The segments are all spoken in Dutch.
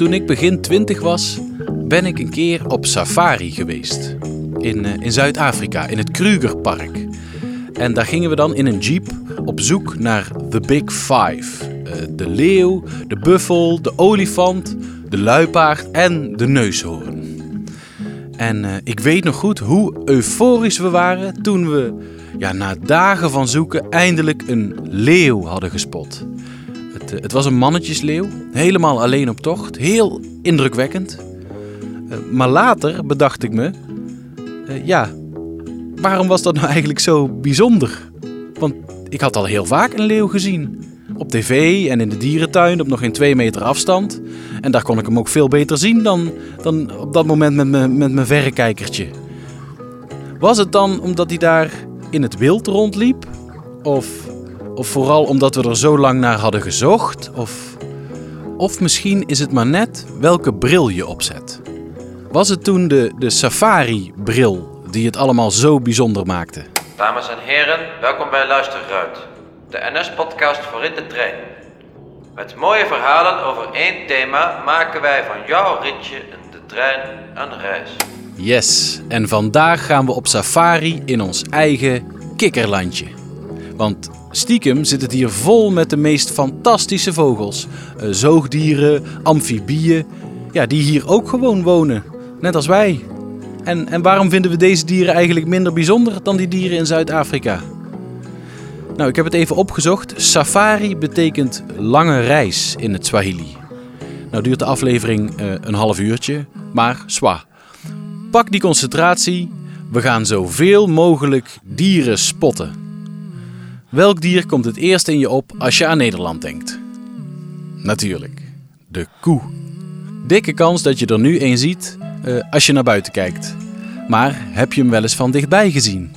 Toen ik begin twintig was, ben ik een keer op safari geweest. In, eh, in Zuid-Afrika, in het Krugerpark. En daar gingen we dan in een jeep op zoek naar The Big Five. Eh, de leeuw, de buffel, de olifant, de luipaard en de neushoorn. En eh, ik weet nog goed hoe euforisch we waren toen we ja, na dagen van zoeken eindelijk een leeuw hadden gespot. Het, was een mannetjesleeuw, helemaal alleen op tocht, heel indrukwekkend. Eh, maar later bedacht ik me, eh, ja, waarom was dat nou eigenlijk zo bijzonder? Want ik had al heel vaak een leeuw gezien. Op tv en in de dierentuin op nog geen twee meter afstand. En daar kon ik hem ook veel beter zien dan, dan op dat moment met, me, met mijn verrekijkertje. Was het dan omdat hij daar in het wild rondliep? Of, of vooral omdat we er zo lang naar hadden gezocht? Of, of misschien is het maar net welke bril je opzet. Was het toen de, de safari-bril die het allemaal zo bijzonder maakte? Dames en heren, welkom bij Luisterruit, de NS-podcast voor in de trein. Met mooie verhalen over één thema maken wij van jouw ritje in de trein een reis. Yes, en vandaag gaan we op safari in ons eigen kikkerlandje. Want stiekem zit het hier vol met de meest fantastische vogels. Eh, zoogdieren, amfibieën, ja, die hier ook gewoon wonen. Net als wij. En, en waarom vinden we deze dieren eigenlijk minder bijzonder dan die dieren in Zuid-Afrika? Nou, ik heb het even opgezocht. Safari betekent lange reis in het Swahili. Nou duurt de aflevering eh, een half uurtje, maar zwa. Pak die concentratie. We gaan zoveel mogelijk dieren spotten. Welk dier komt het eerst in je op als je aan Nederland denkt? Natuurlijk, de koe. Dikke kans dat je er nu een ziet eh, als je naar buiten kijkt. Maar heb je hem wel eens van dichtbij gezien?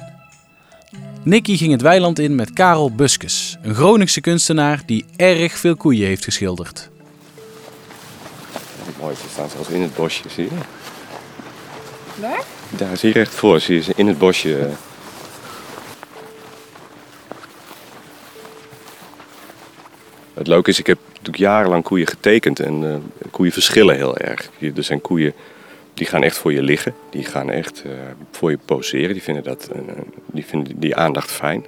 Nicky ging het weiland in met Karel Buskes, een Groningse kunstenaar die erg veel koeien heeft geschilderd. Mooi, ze staan zelfs in het bosje, zie je? Waar? Daar zie je recht voor, zie je ze in het bosje. Het leuke is, ik heb natuurlijk jarenlang koeien getekend en eh, koeien verschillen heel erg. Er zijn koeien die gaan echt voor je liggen, die gaan echt eh, voor je poseren, die vinden, dat, eh, die vinden die aandacht fijn.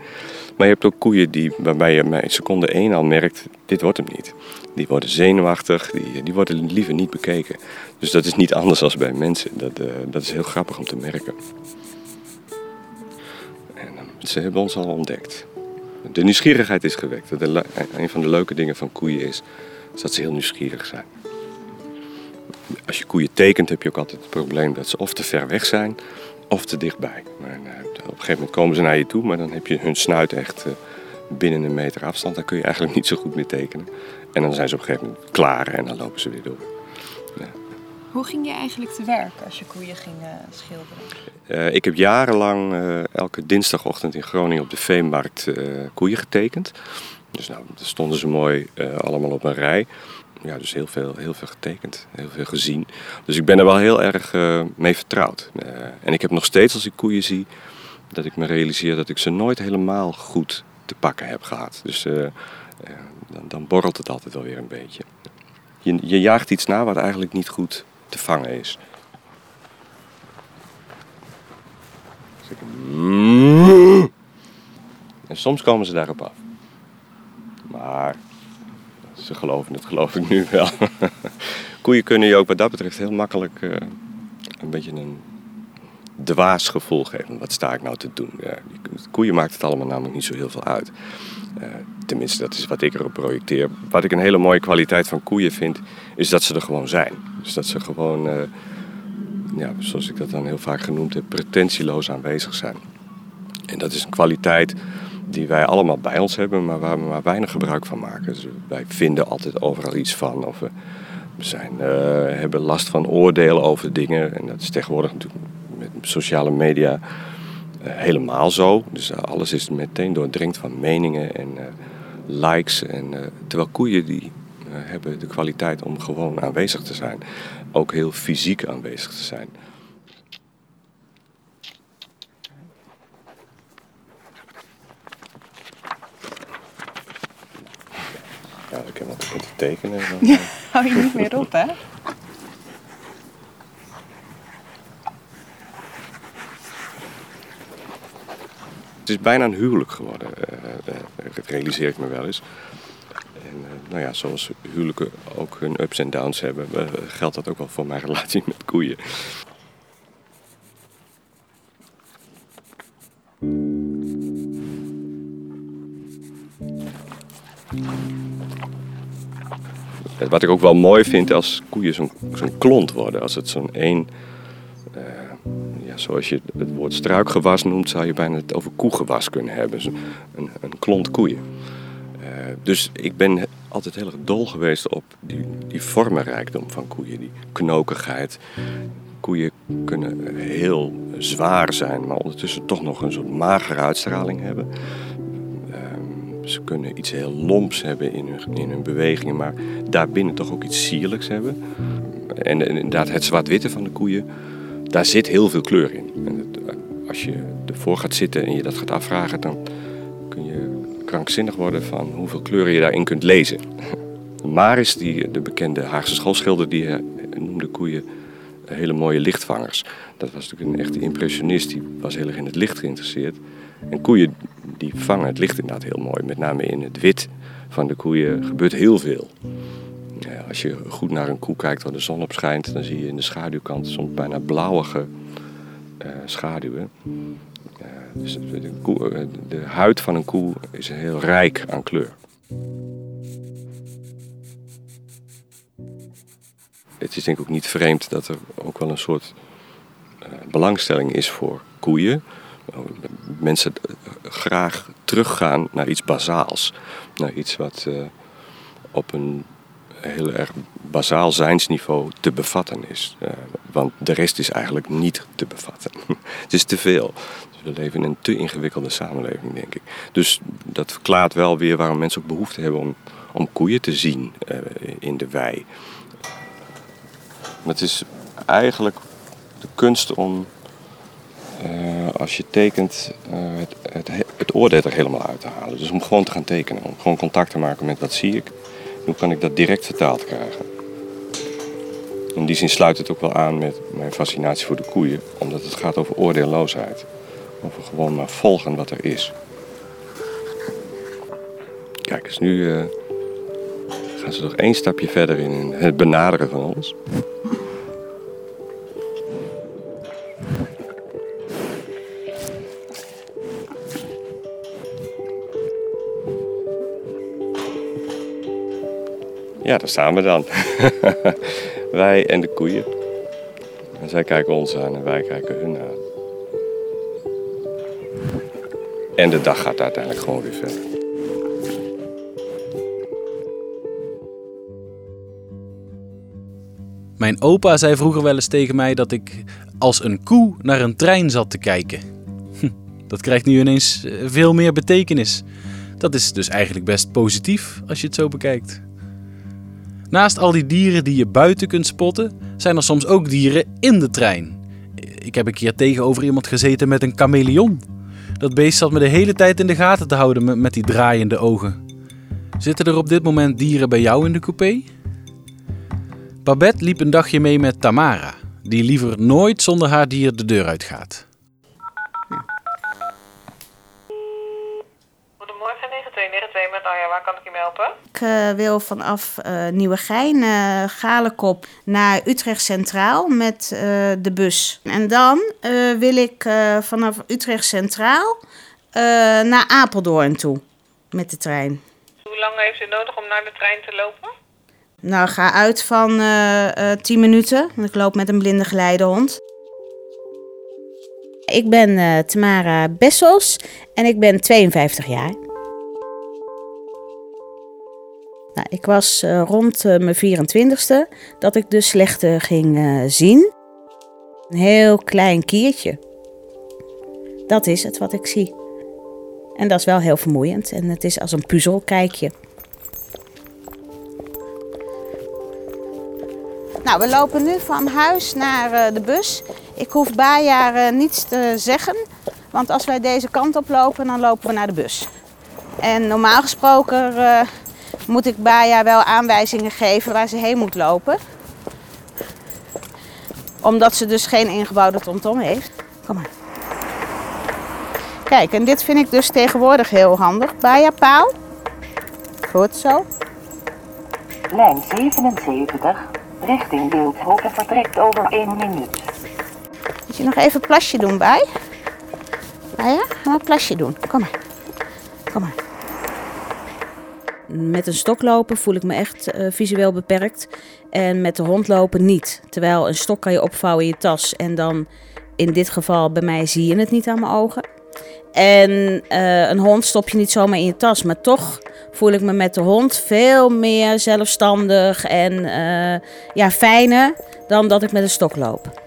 Maar je hebt ook koeien die, waarbij je bij seconde één al merkt, dit wordt hem niet. Die worden zenuwachtig, die, die worden liever niet bekeken. Dus dat is niet anders dan bij mensen. Dat, dat is heel grappig om te merken. En ze hebben ons al ontdekt. De nieuwsgierigheid is gewekt. Le- een van de leuke dingen van koeien is, is dat ze heel nieuwsgierig zijn. Als je koeien tekent heb je ook altijd het probleem dat ze of te ver weg zijn of te dichtbij. Maar, eh, op een gegeven moment komen ze naar je toe, maar dan heb je hun snuit echt eh, binnen een meter afstand. Dan kun je eigenlijk niet zo goed meer tekenen. En dan zijn ze op een gegeven moment klaar en dan lopen ze weer door. Hoe ging je eigenlijk te werk als je koeien ging eh, schilderen? Eh, ik heb jarenlang eh, elke dinsdagochtend in Groningen op de Veemarkt koeien getekend. Dus nou, daar stonden ze mooi allemaal op een rij. Ja, dus heel veel, heel veel getekend, heel veel gezien. Dus ik ben er wel heel erg mee vertrouwd. En ik heb nog steeds als ik koeien zie, dat ik me realiseer dat ik ze nooit helemaal goed te pakken heb gehad. Dus dan, dan borrelt het altijd wel weer een beetje. Je, je jaagt iets na wat eigenlijk niet goed vangen is. Ik- En soms komen ze daarop af. Maar ze geloven het, geloof ik nu wel. Koeien kunnen je ook wat dat betreft heel makkelijk eh, een beetje een dwaas gevoel geven. Wat sta ik nou te doen? Ja, koeien maakt het allemaal namelijk niet zo heel veel uit. Eh, tenminste, dat is wat ik erop projecteer. Wat ik een hele mooie kwaliteit van koeien vind, is dat ze er gewoon zijn. Dus dat ze gewoon, eh, ja, zoals ik dat dan heel vaak genoemd heb, pretentieloos aanwezig zijn. En dat is een kwaliteit die wij allemaal bij ons hebben, maar waar we maar weinig gebruik van maken. Dus wij vinden altijd overal iets van. Of we, zijn, eh, hebben last van oordelen over dingen. En dat is tegenwoordig natuurlijk sociale media eh, helemaal zo. Dus eh, alles is meteen doordringd van meningen en eh, likes. En, terwijl koeien die hebben de kwaliteit om gewoon aanwezig te zijn. Ook heel fysiek aanwezig te zijn. Ja, ik heb wat te tekenen. Hou je niet meer op, hè? Het is bijna een huwelijk geworden, dat realiseer ik me wel eens. En nou ja, zoals huwelijken ook hun ups en downs hebben, geldt dat ook wel voor mijn relatie met koeien. Wat ik ook wel mooi vind als koeien zo'n klont worden. Als het zo'n één, ja, zoals je het woord struikgewas noemt, zou je bijna het over koegewas kunnen hebben. Een, een klont koeien. Uh, dus ik ben altijd heel erg dol geweest op die, die vormenrijkdom van koeien. Die knokigheid. Koeien kunnen heel zwaar zijn, maar ondertussen toch nog een soort magere uitstraling hebben. Ze kunnen iets heel lomps hebben in hun, in hun bewegingen, maar daarbinnen toch ook iets sierlijks hebben. En, inderdaad, het zwart-witte van de koeien, daar zit heel veel kleur in. En het, als je ervoor gaat zitten en je dat gaat afvragen, dan kun je krankzinnig worden van hoeveel kleuren je daarin kunt lezen. Maris, die, de bekende Haagse schoolschilder, die eh, noemde koeien hele mooie lichtvangers. Dat was natuurlijk een echte impressionist, die was heel erg in het licht geïnteresseerd. En koeien die vangen het licht inderdaad heel mooi. Met name in het wit van de koeien gebeurt heel veel. Als je goed naar een koe kijkt waar de zon op schijnt, dan zie je in de schaduwkant soms bijna blauwige uh, schaduwen. Uh, dus de, uh, de, huid van een koe is heel rijk aan kleur. Het is denk ik ook niet vreemd dat er ook wel een soort belangstelling is voor koeien mensen graag teruggaan naar iets bazaals. Naar iets wat op een heel erg bazaal zijnsniveau te bevatten is. Uh, want de rest is eigenlijk niet te bevatten. het is te veel. Dus we leven in een te ingewikkelde samenleving, denk ik. Dus dat verklaart wel weer waarom mensen ook behoefte hebben om, om koeien te zien uh, in de wei. Het is eigenlijk de kunst om uh, als je tekent, het, het, het, oordeel er helemaal uit te halen. Dus om gewoon te gaan tekenen, om gewoon contact te maken met wat zie ik. Hoe kan ik dat direct vertaald krijgen? In die zin sluit het ook wel aan met mijn fascinatie voor de koeien, omdat het gaat over oordeelloosheid. Over gewoon maar volgen wat er is. Kijk eens, nu uh, gaan ze nog één stapje verder in het benaderen van ons. Ja, daar staan we dan. wij en de koeien. En zij kijken ons aan en wij kijken hun aan. En de dag gaat uiteindelijk gewoon weer verder. Mijn opa zei vroeger wel eens tegen mij dat ik als een koe naar een trein zat te kijken. Dat krijgt nu ineens eh, veel meer betekenis. Dat is dus eigenlijk best positief als je het zo bekijkt. Naast al die dieren die je buiten kunt spotten, zijn er soms ook dieren in de trein. Ik heb een keer tegenover iemand gezeten met een chameleon. Dat beest zat me de hele tijd in de gaten te houden met die draaiende ogen. Zitten er op dit moment dieren bij jou in de coupé? Babette liep een dagje mee met Tamara, die liever nooit zonder haar dier de deur uitgaat. Waar kan ik je helpen? Ik uh, wil vanaf uh, Nieuwegein, uh, Galenkop, naar Utrecht Centraal met de bus. En dan wil ik vanaf Utrecht Centraal naar Apeldoorn toe met de trein. Hoe lang heeft u nodig om naar de trein te lopen? Nou, ga uit van 10 minuten. Ik loop met een blinde geleidehond. Ik ben Tamara Bessels en ik ben 52 jaar. Nou, ik was uh, rond uh, mijn 24ste dat ik de slechte ging uh, zien. Een heel klein kiertje. Dat is het wat ik zie. En dat is wel heel vermoeiend. En het is als een puzzel, kijk je. Nou, we lopen nu van huis naar de bus. Ik hoef bijjaar niets te zeggen. Want als wij deze kant op lopen, dan lopen we naar de bus. En normaal gesproken moet ik Baja wel aanwijzingen geven waar ze heen moet lopen. Omdat ze dus geen ingebouwde tomtom heeft. Kom maar. Kijk, en dit vind ik dus tegenwoordig heel handig. Baja paal. Goed zo. Lijn 77, richting Beeldhoven vertrekt over 1 minuut. Moet je nog even een plasje doen bij? Baja, ga maar een plasje doen. Kom maar. Kom maar. Met een stok lopen voel ik me echt eh, visueel beperkt. En met de hond lopen niet. Terwijl een stok kan je opvouwen in je tas. En dan, in dit geval bij mij, zie je het niet aan mijn ogen. En eh, een hond stop je niet zomaar in je tas. Maar toch voel ik me met de hond veel meer zelfstandig en eh, ja, fijner dan dat ik met een stok loop.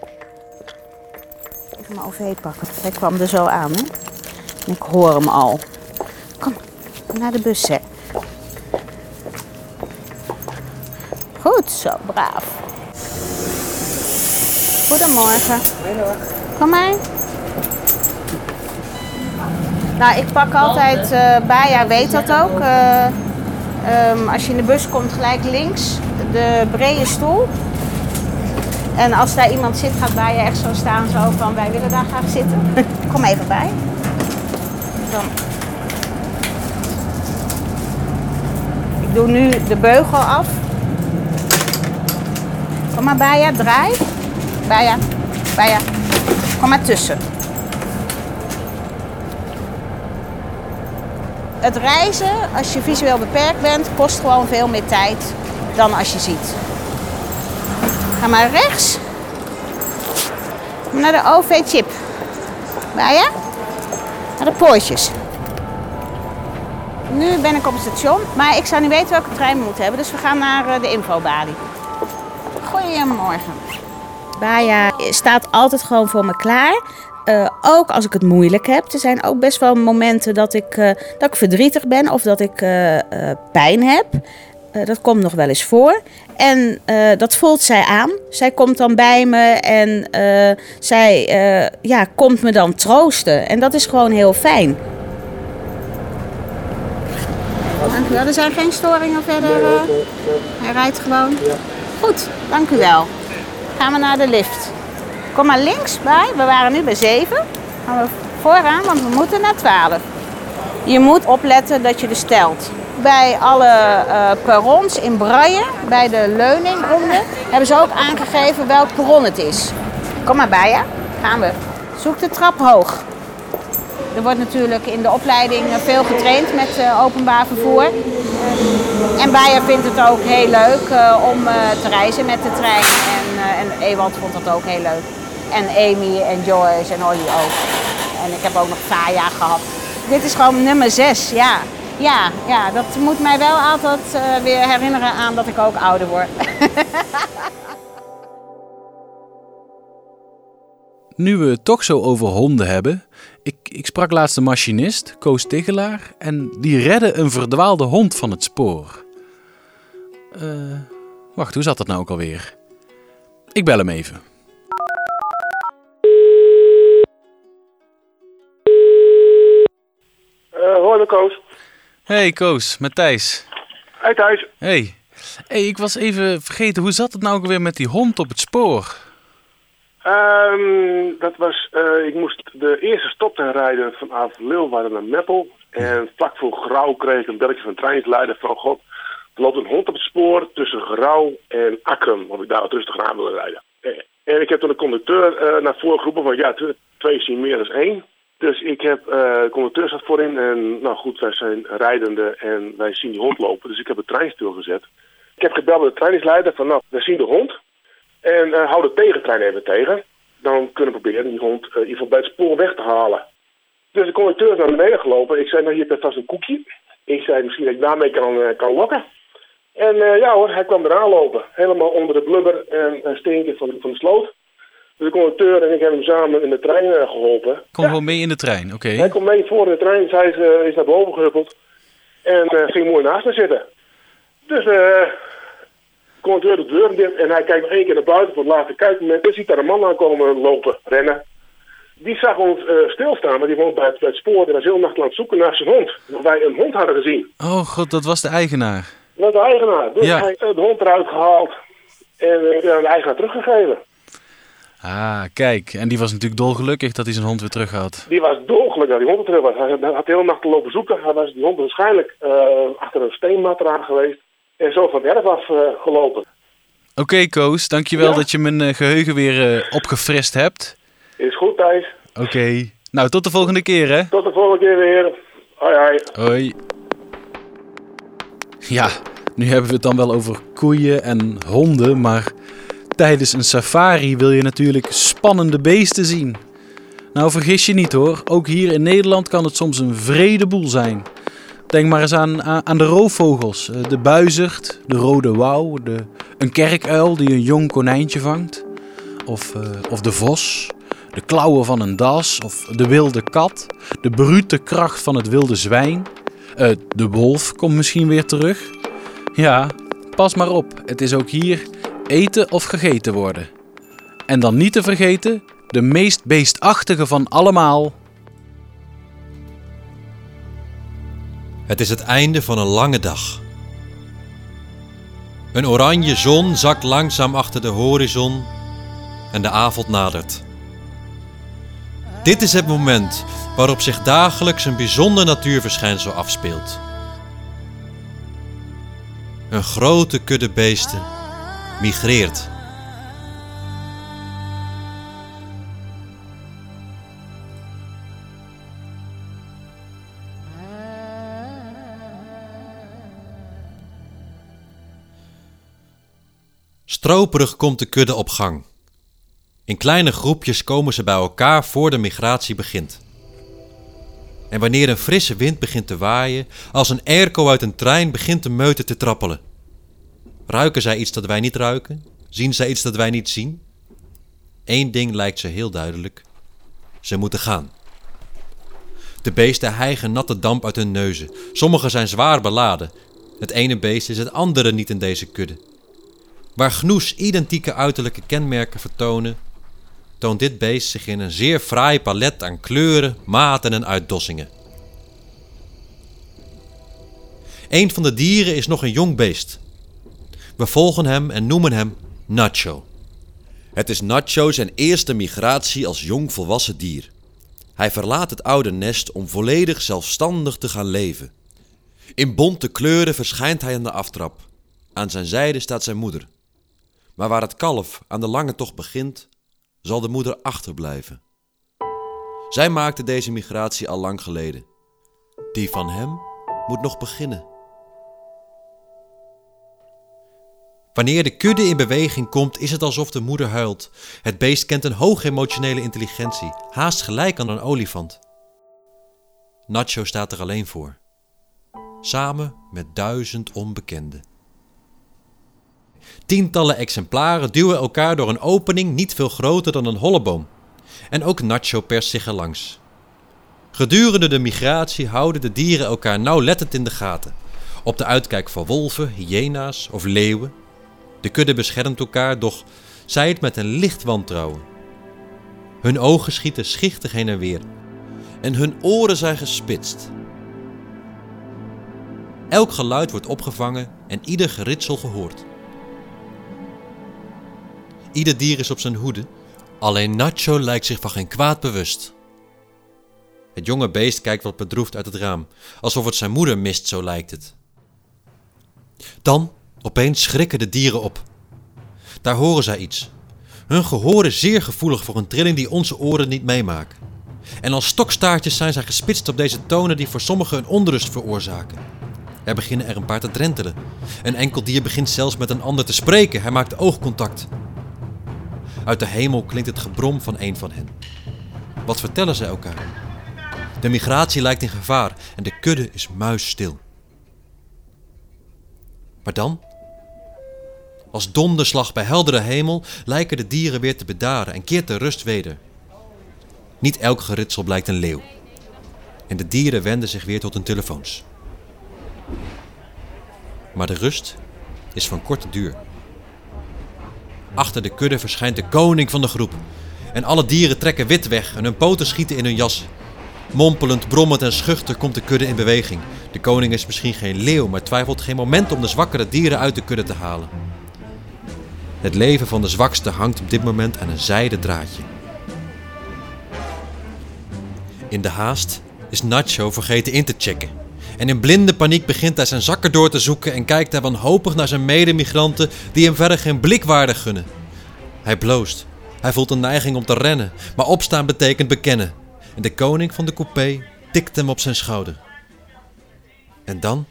Even mijn OV pakken. Hij kwam er zo aan, hè? Ik hoor hem al. Kom, naar de bus, hè. Goed zo, braaf. Goedemorgen. Kom maar. Nou, ik pak altijd, eh Baja weet dat ook. eh, ehm, als je in de bus komt, gelijk links de brede stoel. En als daar iemand zit, gaat Baja echt zo staan, zo van wij willen daar graag zitten. Kom even bij. Dan. Ik doe nu de beugel af. Kom maar Baja, draai. Baja, Baja. Kom maar tussen. Het reizen, als je visueel beperkt bent, kost gewoon veel meer tijd dan als je ziet. Ga maar rechts. Naar de OV-chip. Waar je? Naar de poortjes. Nu ben ik op het station, maar ik zou niet weten welke trein we moeten hebben, dus we gaan naar eh, de infobalie. Goedemorgen. Baja staat altijd gewoon voor me klaar. Eh, ook als ik het moeilijk heb. Er zijn ook best wel momenten dat ik, eh, dat ik verdrietig ben of dat ik eh, eh, pijn heb. Eh, dat komt nog wel eens voor. En eh, dat voelt zij aan. Zij komt dan bij me en eh, zij eh, ja, komt me dan troosten. En dat is gewoon heel fijn. Dank u wel. Er zijn geen storingen verder. eh. Hij rijdt gewoon. Goed, dank u wel. Gaan we naar de lift. Kom maar links bij. We waren nu bij 7. Gaan we vooraan, want we moeten naar 12. Je moet opletten dat je de stelt. Bij alle eh, perrons in Braille, bij de leuningronde, hebben ze ook aangegeven welk perron het is. Kom maar bij je. Gaan we. Zoek de trap hoog. Er wordt natuurlijk in de opleiding veel getraind met eh, openbaar vervoer. En Bayer vindt het ook heel leuk eh, om eh, te reizen met de trein. En, en Ewald vond dat ook heel leuk. En Amy en Joyce en Olly ook. En ik heb ook nog Faya gehad. Dit is gewoon nummer 6, ja. Ja, ja, dat moet mij wel altijd weer herinneren aan dat ik ook ouder word. Nu we het toch zo over honden hebben. Ik, ik sprak laatst een machinist, Koos Tigelaar, en die redde een verdwaalde hond van het spoor. Eh, wacht, hoe zat dat nou ook alweer? Ik bel hem even. Eh hoi, met Koos. Hey Koos, Matthijs. Hey thuis. Hey. Hey, ik was even vergeten, hoe zat het nou ook alweer met die hond op het spoor? Ehm, dat was, eh, ik moest de eerste stop ten rijden vanaf Leeuwarden naar Meppel. En vlak voor Grauw kreeg ik een belletje van de treinsleider van... God, er loopt een hond op het spoor tussen Grauw en Akrum. Of ik daar wat rustig aan wilde rijden. Eh, En ik heb toen de conducteur eh, naar voren geroepen van... Ja, tw- twee zien meer dan één. Dus ik heb, de conducteur zat voorin en nou goed, wij zijn rijdende en wij zien die hond lopen. Dus ik heb de trein stilgezet. Ik heb gebeld met de trainingsleider van nou, we zien de hond. En eh hou de tegentrein even tegen. Dan kunnen we proberen die hond eh, in ieder geval bij het spoor weg te halen. Dus de conducteur is naar beneden gelopen. Ik zei, nou hier heb je vast een koekje. Ik zei, misschien dat ik daarmee kan, eh, kan lokken. En ja hoor, hij kwam eraan lopen. Helemaal onder de blubber en uh, stinken van, van de sloot. Dus de conducteur en ik hebben hem samen in de trein eh, geholpen. Kom gewoon mee in de trein, oké. Hij komt mee voor in de trein, hij is, is naar boven gehuppeld. En ging mooi naast me zitten. Dus de conducteur de deur dicht en hij kijkt nog één keer naar buiten voor het laatste kijkmoment. Dus ziet daar een man aankomen lopen, rennen. Die zag ons eh, stilstaan, maar die woont bij het, bij het spoor en was heel nacht aan het zoeken naar zijn hond. Dat wij een hond hadden gezien. Oh god, dat was de eigenaar. Dat was de eigenaar. Dus Ja. hij heeft de hond eruit gehaald en aan de eigenaar teruggegeven. Ah, kijk. En die was natuurlijk dolgelukkig dat hij zijn hond weer terug had. Die was dolgelukkig dat die hond er terug was. Hij had de hele nacht lopen zoeken. Hij was die hond waarschijnlijk eh, achter een steenmat eraan geweest. En zo van het erf af eh, gelopen. Oké, Koos. Dankjewel Ja. dat je mijn eh, geheugen weer eh, opgefrist hebt. Is goed, Thijs. Oké. Nou, tot de volgende keer, hè. Tot de volgende keer weer. Hoi, hoi. Hoi. Ja, nu hebben we het dan wel over koeien en honden, maar tijdens een safari wil je natuurlijk spannende beesten zien. Nou, vergis je niet hoor, ook hier in Nederland kan het soms een vrede boel zijn. Denk maar eens aan, aan de roofvogels, eh, de buizerd, de rode wouw, de, een kerkuil die een jong konijntje vangt, of, eh, of de vos, de klauwen van een das, of de wilde kat, de brute kracht van het wilde zwijn. Eh, de wolf komt misschien weer terug. Ja, pas maar op. Het is ook hier eten of gegeten worden. En dan niet te vergeten, de meest beestachtige van allemaal. Het is het einde van een lange dag. Een oranje zon zakt langzaam achter de horizon en de avond nadert. Dit is het moment waarop zich dagelijks een bijzonder natuurverschijnsel afspeelt. Een grote kudde beesten migreert. Stroperig komt de kudde op gang. In kleine groepjes komen ze bij elkaar voor de migratie begint. En wanneer een frisse wind begint te waaien, als een airco uit een trein begint de meute te trappelen. Ruiken zij iets dat wij niet ruiken? Zien zij iets dat wij niet zien? Eén ding lijkt ze heel duidelijk. Ze moeten gaan. De beesten hijgen natte damp uit hun neuzen. Sommige zijn zwaar beladen. Het ene beest is het andere niet in deze kudde. Waar Gnoes identieke uiterlijke kenmerken vertonen, toont dit beest zich in een zeer fraai palet aan kleuren, maten en uitdossingen. Een van de dieren is nog een jong beest. We volgen hem en noemen hem Nacho. Het is Nacho zijn eerste migratie als jong volwassen dier. Hij verlaat het oude nest om volledig zelfstandig te gaan leven. In bonte kleuren verschijnt hij aan de aftrap. Aan zijn zijde staat zijn moeder. Maar waar het kalf aan de lange tocht begint, zal de moeder achterblijven. Zij maakte deze migratie al lang geleden. Die van hem moet nog beginnen. Wanneer de kudde in beweging komt, is het alsof de moeder huilt. Het beest kent een hoge emotionele intelligentie, haast gelijk aan een olifant. Nacho staat er alleen voor. Samen met duizend onbekenden. Tientallen exemplaren duwen elkaar door een opening niet veel groter dan een holleboom. En ook Nacho perst zich erlangs. Gedurende de migratie houden de dieren elkaar nauwlettend in de gaten. Op de uitkijk voor wolven, hyena's of leeuwen. De kudde beschermt elkaar, doch zij het met een licht wantrouwen. Hun ogen schieten schichtig heen en weer. En hun oren zijn gespitst. Elk geluid wordt opgevangen en ieder geritsel gehoord. Ieder dier is op zijn hoede, alleen Nacho lijkt zich van geen kwaad bewust. Het jonge beest kijkt wat bedroefd uit het raam, alsof het zijn moeder mist, zo lijkt het. Dan, opeens schrikken de dieren op. Daar horen zij iets. Hun gehoor is zeer gevoelig voor een trilling die onze oren niet meemaken. En als stokstaartjes zijn zij gespitst op deze tonen die voor sommigen een onrust veroorzaken. Er beginnen er een paar te drentelen. Een enkel dier begint zelfs met een ander te spreken. Hij maakt oogcontact. Uit de hemel klinkt het gebrom van een van hen. Wat vertellen zij elkaar? De migratie lijkt in gevaar en de kudde is muisstil. Maar dan? Als donderslag bij heldere hemel lijken de dieren weer te bedaren en keert de rust weder. Niet elk geritsel blijkt een leeuw. En de dieren wenden zich weer tot hun telefoons. Maar de rust is van korte duur. Achter de kudde verschijnt de koning van de groep. En alle dieren trekken wit weg en hun poten schieten in hun jas. Mompelend, brommend en schuchter komt de kudde in beweging. De koning is misschien geen leeuw, maar twijfelt geen moment om de zwakkere dieren uit de kudde te halen. Het leven van de zwakste hangt op dit moment aan een zijden draadje. In de haast is Nacho vergeten in te checken. En in blinde paniek begint hij zijn zakken door te zoeken en kijkt hij wanhopig naar zijn medemigranten die hem verder geen blikwaarde gunnen. Hij bloost. Hij voelt een neiging om te rennen, maar opstaan betekent bekennen. En de koning van de coupé tikt hem op zijn schouder. En dan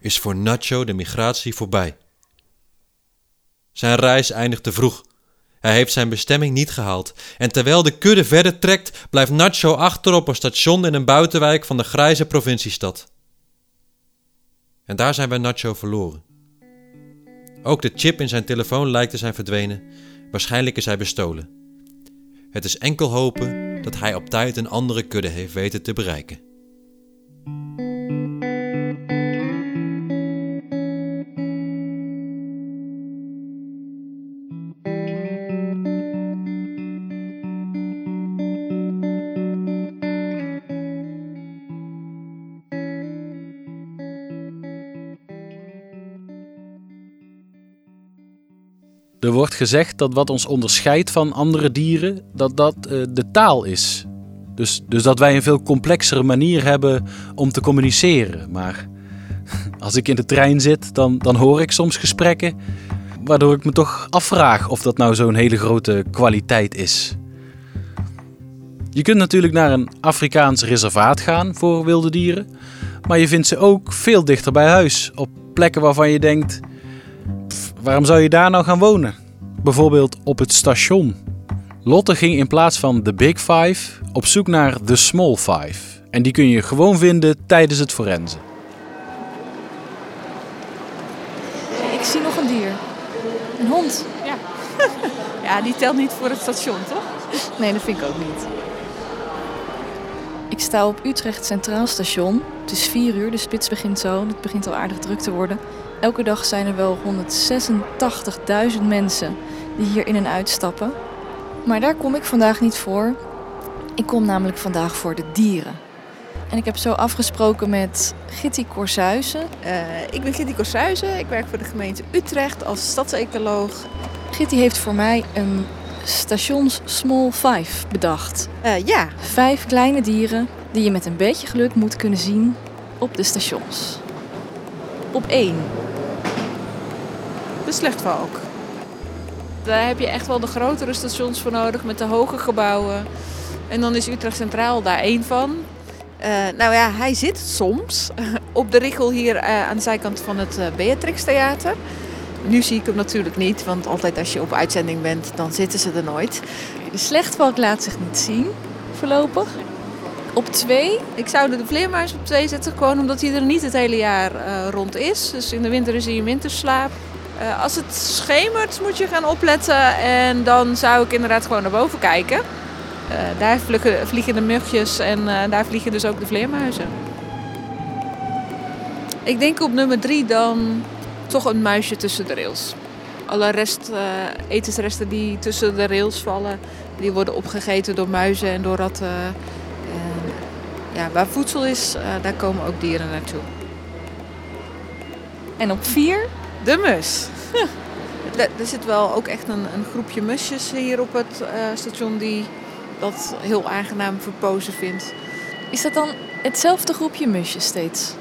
is voor Nacho de migratie voorbij. Zijn reis eindigt te vroeg. Hij heeft zijn bestemming niet gehaald. En terwijl de kudde verder trekt, blijft Nacho achter op een station in een buitenwijk van de grijze provinciestad. En daar zijn wij Nacho verloren. Ook de chip in zijn telefoon lijkt te zijn verdwenen. Waarschijnlijk is hij bestolen. Het is enkel hopen dat hij op tijd een andere kudde heeft weten te bereiken. Wordt gezegd dat wat ons onderscheidt van andere dieren, dat dat eh, de taal is. Dus, dus dat wij een veel complexere manier hebben om te communiceren. Maar als ik in de trein zit, dan, dan hoor ik soms gesprekken waardoor ik me toch afvraag of dat nou zo'n hele grote kwaliteit is. Je kunt natuurlijk naar een Afrikaans reservaat gaan voor wilde dieren, maar je vindt ze ook veel dichter bij huis, op plekken waarvan je denkt: "Pff, waarom zou je daar nou gaan wonen? Bijvoorbeeld op het station. Lotte ging in plaats van de Big Five op zoek naar de Small Five. En die kun je gewoon vinden tijdens het forensen. Ik zie nog een dier. Een hond. Ja. ja, die telt niet voor het station, toch? Nee, dat vind ik ook niet. Ik sta op Utrecht Centraal Station. Het is 4 uur, de spits begint zo. Het begint al aardig druk te worden. Elke dag zijn er wel 186.000 mensen die hier in en uitstappen. Maar daar kom ik vandaag niet voor. Ik kom namelijk vandaag voor de dieren. En ik heb zo afgesproken met Gitty Korsuizen. Eh, ik ben Gitty Korsuizen. Ik werk voor de gemeente Utrecht als stadsecoloog. Gitty heeft voor mij een stations Small Five bedacht. Eh, ja, Vijf kleine dieren die je met een beetje geluk moet kunnen zien op de stations. Op één. De slechtvalk. Daar heb je echt wel de grotere stations voor nodig met de hoge gebouwen. En dan is Utrecht Centraal daar één van. Eh, nou ja, hij zit soms op de richel hier eh, aan de zijkant van het eh, Beatrix Theater. Nu zie ik hem natuurlijk niet, want altijd als je op uitzending bent, dan zitten ze er nooit. De slechtvalk laat zich niet zien, voorlopig. Op twee, Ik zou de vleermuis op twee zetten, gewoon omdat hij er niet het hele jaar rond is. Dus in de winter is hij in winterslaap. Eh, als het schemert moet je gaan opletten en dan zou ik inderdaad gewoon naar boven kijken. Eh, daar vliegen, de mugjes en eh, daar vliegen dus ook de vleermuizen. Ik denk op nummer drie dan toch een muisje tussen de rails. Alle rest, etensresten die tussen de rails vallen, die worden opgegeten door muizen en door ratten. En, ja, waar voedsel is, daar komen ook dieren naartoe. en op vier, De mus. Er er zit wel ook echt een, een groepje musjes hier op het eh, station die dat heel aangenaam verpozen vindt. is dat dan hetzelfde groepje musjes steeds?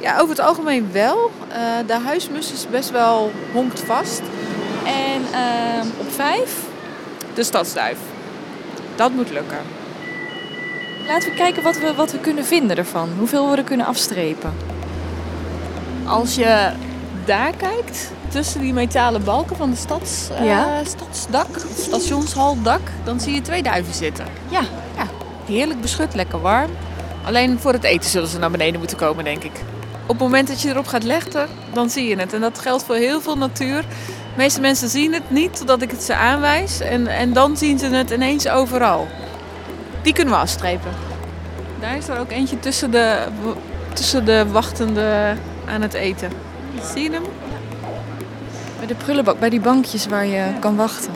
Ja, over het algemeen wel. Eh, de huismus is best wel honkt vast. En ehm, op vijf, De stadsduif. Dat moet lukken. laten we kijken wat we, wat we kunnen vinden ervan. Hoeveel we er kunnen afstrepen. Als je daar kijkt, tussen die metalen balken van de stads, eh, Ja. stadsdak, stationshaldak, dan zie je twee duiven zitten. Ja, Ja, heerlijk beschut, lekker warm. Alleen voor het eten zullen ze naar beneden moeten komen, denk ik. Op het moment dat je erop gaat leggen, dan zie je het. En dat geldt voor heel veel natuur. De meeste mensen zien het niet totdat ik het ze aanwijs. En, en dan zien ze het ineens overal. Die kunnen we afstrepen. Daar is er ook eentje tussen de, tussen de wachtenden aan het eten. Zie je hem? bij de prullenbak, bij die bankjes waar je kan wachten.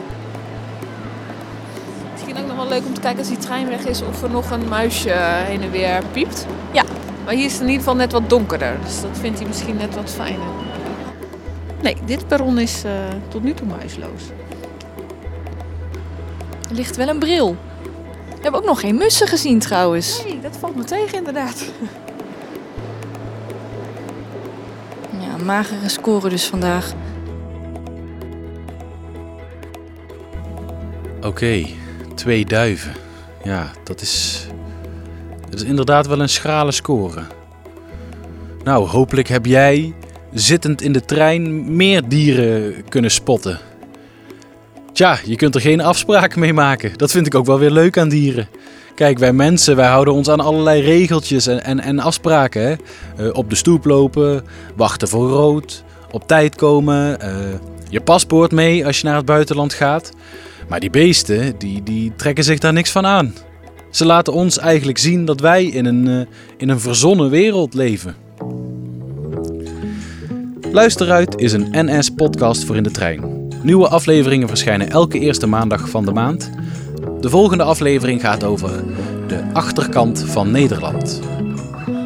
Misschien ook nog wel leuk om te kijken als die trein weg is of er nog een muisje heen en weer piept. Ja. Maar hier is het in ieder geval net wat donkerder, dus dat vindt hij misschien net wat fijner. Nee, dit perron is eh, tot nu toe muisloos. Er ligt wel een bril. We hebben ook nog geen mussen gezien trouwens. Nee, dat valt me tegen inderdaad. Magere score dus vandaag. Oké, twee duiven. Ja, dat is, dat is inderdaad wel een schrale score. Nou, hopelijk heb jij, zittend in de trein, meer dieren kunnen spotten. Tja, je kunt er geen afspraken mee maken. Dat vind ik ook wel weer leuk aan dieren. Kijk, wij mensen, wij houden ons aan allerlei regeltjes en, en, en afspraken. Hè? Eh, op de stoep lopen, wachten voor rood, op tijd komen, eh, je paspoort mee als je naar het buitenland gaat. Maar die beesten, die, die trekken zich daar niks van aan. Ze laten ons eigenlijk zien dat wij in een, eh, in een verzonnen wereld leven. Luisteruit is een NS-podcast voor in de trein. Nieuwe afleveringen verschijnen elke eerste maandag van de maand. De volgende aflevering gaat over de achterkant van Nederland.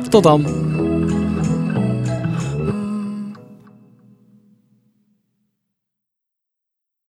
Tot dan!